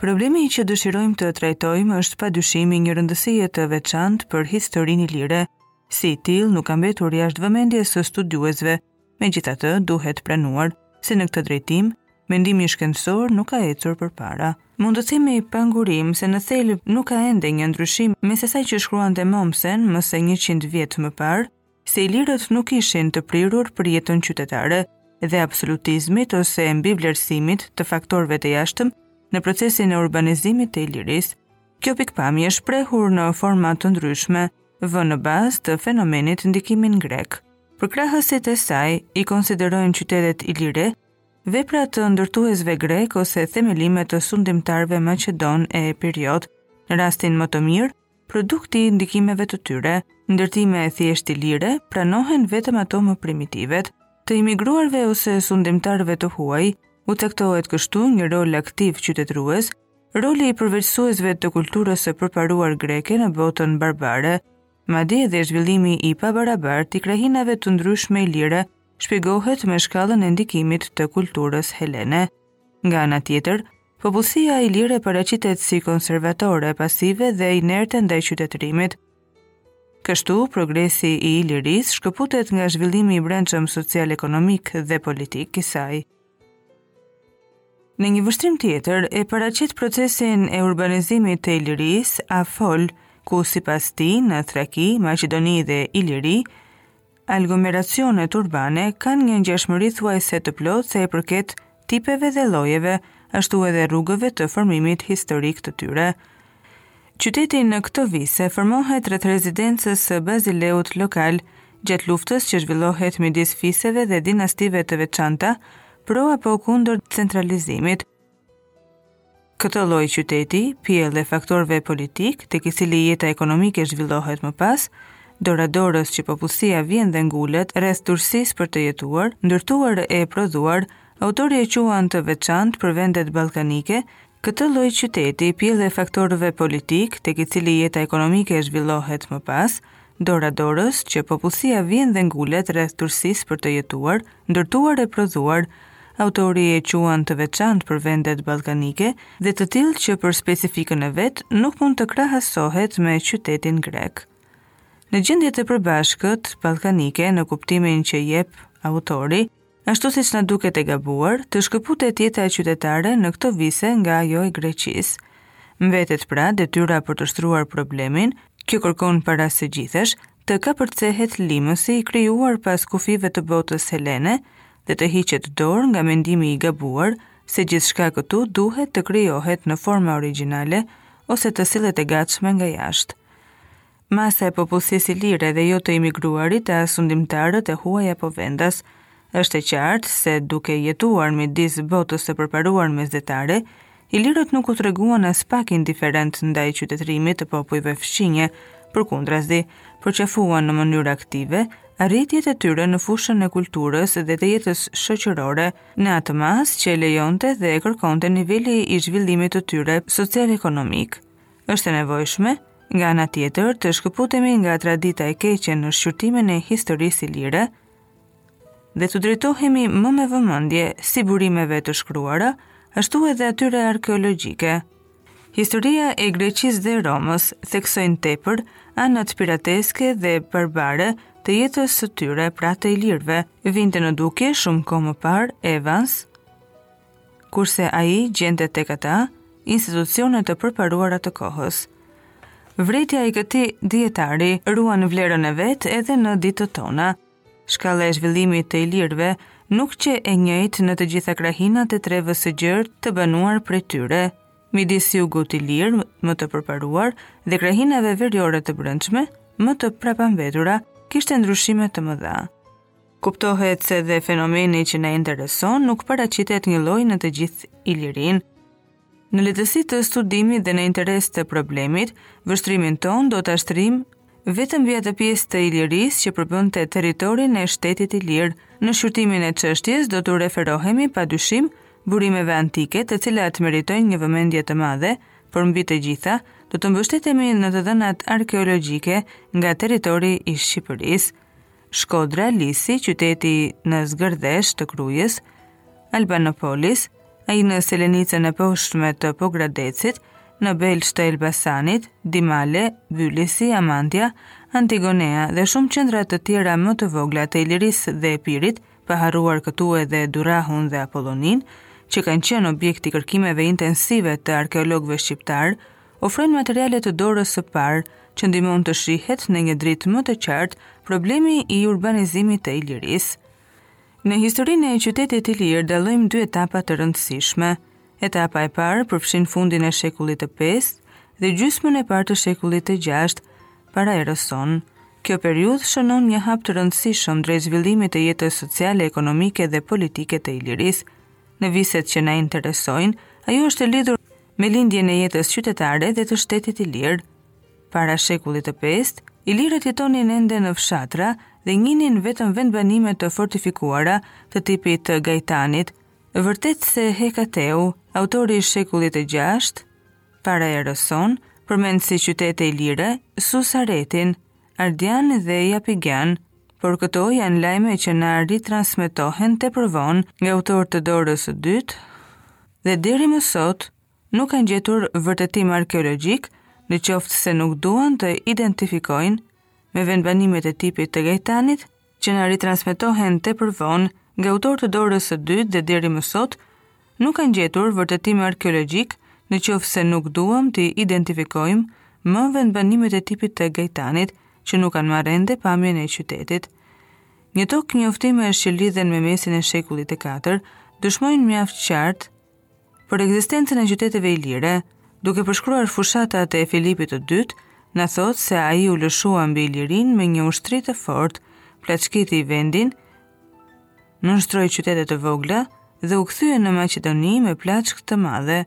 Problemi që dëshirojmë të trajtojmë është pa dyshim i një rëndësie të veçantë për historinë ilire. Si i tillë nuk ka mbetur jashtë vëmendjes së studiuesve. Megjithatë, duhet pranuar se në këtë drejtim mendimi shkencor nuk ka ecur përpara. Mund të themi pa ngurim se në thelb nuk ka ende një ndryshim mes asaj që shkruante Mommsen më se 100 vjet më parë se ilirët nuk ishin të prirur për jetën qytetare dhe absolutizmit ose mbivlerësimit të faktorëve të jashtëm në procesin e urbanizimit të Ilirisë. Kjo pikëpamje e shprehur në forma të ndryshme vë në bazë të fenomenit ndikimin grek. Përkrahësit e saj i konsiderojnë qytetet ilire vepra të ndërtuesve grekë ose themelime të sundimtarëve maqedonë e epirotë. Në rastin më të mirë, Produkti i ndikimeve të tyre, ndërtime thjesht ilire, pranohen vetëm ato më primitivet, të imigruarve ose sundimtarëve të huaj, u caktohet kështu një rol aktiv qytetërues, roli i përveçësuesve të kulturës së përparuar greke në botën barbare, madje dhe zhvillimi i pabarabart i krahinave të ndryshme ilire shpjegohet me shkallën e ndikimit të kulturës helene. Nga ana tjetër, Popullsia ilire paraqitet si konservatore, pasive dhe inerte ndaj qytetërimit. Kështu, progresi i Ilirisë shkëputet nga zhvillimi i brendshëm social-ekonomik dhe politik i saj. Në një vështrim tjetër, e paraqet procesin e urbanizimit të Ilirisë, A. Fol, ku sipas tij, në Thraki, Maqedoni dhe Iliri, Aglomeracionet urbane kanë një ngjashmëri thuajse të plotë sa i përket tipeve dhe llojeve, ashtu edhe rrugëve të formimit historik të tyre. Qyteti në këto vise formohet rreth rezidencës së bazileut lokal, gjatë luftës që zhvillohet midis fiseve dhe dinastive të veçanta pro apo kundër centralizimit, Këtë lloj qyteti, pjellë e faktorëve politikë, tek i cili jeta ekonomike zhvillohet më pas, dora-dorës që popullsia vjen dhe ngulet rreth tursis për të jetuar, ndërtuar e prodhuar, autori e quan të veçantë për vendet ballkanike. Këtë lloj qyteti, pjellë e faktorëve politikë, tek i cili jeta ekonomike zhvillohet më pas, Dora-dorës, që popullsia vjen dhe ngulet rreth tursis për të jetuar, ndërtuar e prodhuar, autori e quan të veçantë për vendet ballkanike dhe të tillë që për specifikën e vet nuk mund të krahasohet me qytetin grek. Në gjendjet e përbashkët ballkanike në kuptimin që jep autori, Ashtu siç na duket e gabuar, të shkëputet jeta qytetare në këto vise nga ajo e Greqisë. Mbetet pra detyra për të shtruar problemin, që kërkon para së gjithash, të kapërcehet limesi i krijuar pas kufijve të botës helene dhe të hiqet dorë nga mendimi i gabuar se gjithçka këtu duhet të krijohet në forma origjinale ose të sillet e gatshme nga jashtë. Masa e popullsisë ilire dhe jo të imigruarit a sundimtarët e huaj apo vendas. Është e qartë se duke jetuar midis botës së përparuar mesdhetare, ilirët nuk u treguan aspak indiferentë ndaj qytetërimit të popujve fqinje, përkundrazi, përqafuan në mënyrë aktive arritjet e tyre në fushën e kulturës dhe të jetës shoqërore në atë masë që e lejonte dhe e kërkonte niveli i zhvillimit të tyre social-ekonomik. Është e nevojshme, nga ana tjetër, të shkëputemi nga tradita e keqe në shqyrtimin e historisë ilire dhe t'u drejtohemi më me vëmendje si burimeve të shkruara, ashtu edhe atyre arkeologjike. Historia e Greqisë dhe e Romës theksojnë tepër anët pirateske dhe barbare të jetës së tyre pra të ilirëve. Vinte në dukje shumë kohë më parë Evans kurse ai gjente tek ata institucione të përparuara të kohës. Vërejtja e këtij dijetari ruan vlerën e vet edhe në ditët tona. Shkalla e zhvillimit të ilirëve nuk qe e njëjtë në të gjitha krahinat e trevës së gjerë të banuar prej tyre. Midis jugut ilir më të përparuar dhe krahinave veriore të brendshme më të prapambetura kishte ndryshime të mëdha. Kuptohet se dhe fenomeni që na intereson nuk paraqitet njëlloj në të gjithë Ilirinë. Në lehtësi të studimit dhe në interes të problemit, vështrimin tonë do ta shtrijmë vetëm mbi atë pjesë të Ilirisë që përbënte territorin e shtetit ilir. Në shqyrtimin e çështjes do t'u referohemi pa dyshim burimeve antike të cilat meritojnë një vëmendje të madhe, por mbi të gjitha, do të mbështetemi në të dhënat arkeologjike nga territori i Shqipërisë. Shkodra, Lisi, qyteti në Zgërdhesh të Krujës, Albanopolis, ai në Selenicën e Poshtme të Pogradecit, në Belsh të Elbasanit, Dimale, Bylisi, Amantia, Antigonea dhe shumë qendra të tjera më të vogla të Ilirisë dhe Epirit, pa harruar këtu edhe Dyrrahun dhe Apolloninë, që kanë qenë objekt i kërkimeve intensive të arkeologëve shqiptarë, ofrojnë materiale të dorës së parë që ndihmon të shihet në një dritë më të qartë problemi i urbanizimit të Ilirisë. Në historinë e qytetit ilir dallojmë dy etapa të rëndësishme. Etapa e parë përfshin fundin e shekullit të 5 dhe gjysmën e parë të shekullit të 6 para erës sonë. Kjo periudhë shënon një hap të rëndësishëm drejt zhvillimit të jetës sociale, ekonomike dhe politike të Ilirisë. Në viset që na interesojnë, ajo është e lidhur me lindjen e jetës qytetare dhe të shtetit ilir. Para shekullit të pestë, ilirët jetonin ende në fshatra dhe njihnin vetëm vendbanime të fortifikuara të tipit të Gajtanit, vërtet se Hekateu, autori i shekullit të gjashtë, para erës sonë, përmend si qytete ilire, Sesaretin, Ardian dhe Japigian, Por këto janë lajme që na ritransmetohen tepër vonë nga autorë të dorës së dytë dhe deri më sot nuk kanë gjetur vërtetim arkeologjik në qoftë se nuk duam t'i identifikojmë me vendbanimet e tipit të Gajtanit që na ritransmetohen tepër vonë nga autorë të dorës së dytë dhe deri më sot Nuk kanë gjetur vërtetim arkeologjik në qoftë se nuk duam t'i identifikojmë me vendbanimet e tipit të Gajtanit, që nuk kanë marrë ende pamjen e qytetit. Një tok njoftimesh që lidhen me mesin e shekullit të katër dëshmojnë mjaft qartë për ekzistencën e qyteteve ilire, duke përshkruar fushatat e Filipit të dytë, na thotë se ai u lëshua mbi Ilirinë me një ushtri të fortë, plaçkiti vendin, nënshtroi qytete të vogla dhe u kthye në Maqedoni me plaçkë të madhe.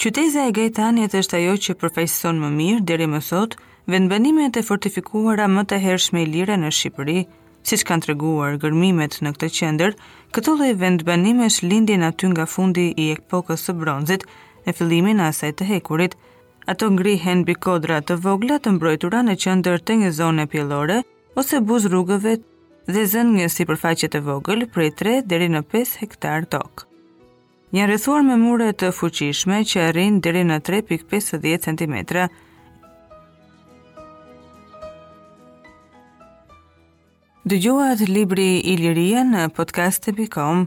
Qyteza e Gajtanit është ajo që përfaqëson më mirë deri më sot vendbanimet e fortifikuara më të hershme ilire në Shqipëri. Siç kanë treguar gërmimet në këtë qendër, këto lloj vendbanimesh lindin aty nga fundi i epokës së bronzit e fillimin e asaj të hekurit. Ato ngrihen mbi kodra të vogla të mbrojtura në qendër të një zone pjellore, ose buzë rrugëve dhe zënë një sipërfaqe të vogël prej 3 deri në 5 hektarë tokë. Janë rrethuar me mure të fuqishme që arrijnë deri në 3.50 cm. Dëgjuat librin Iliria në podcast.com.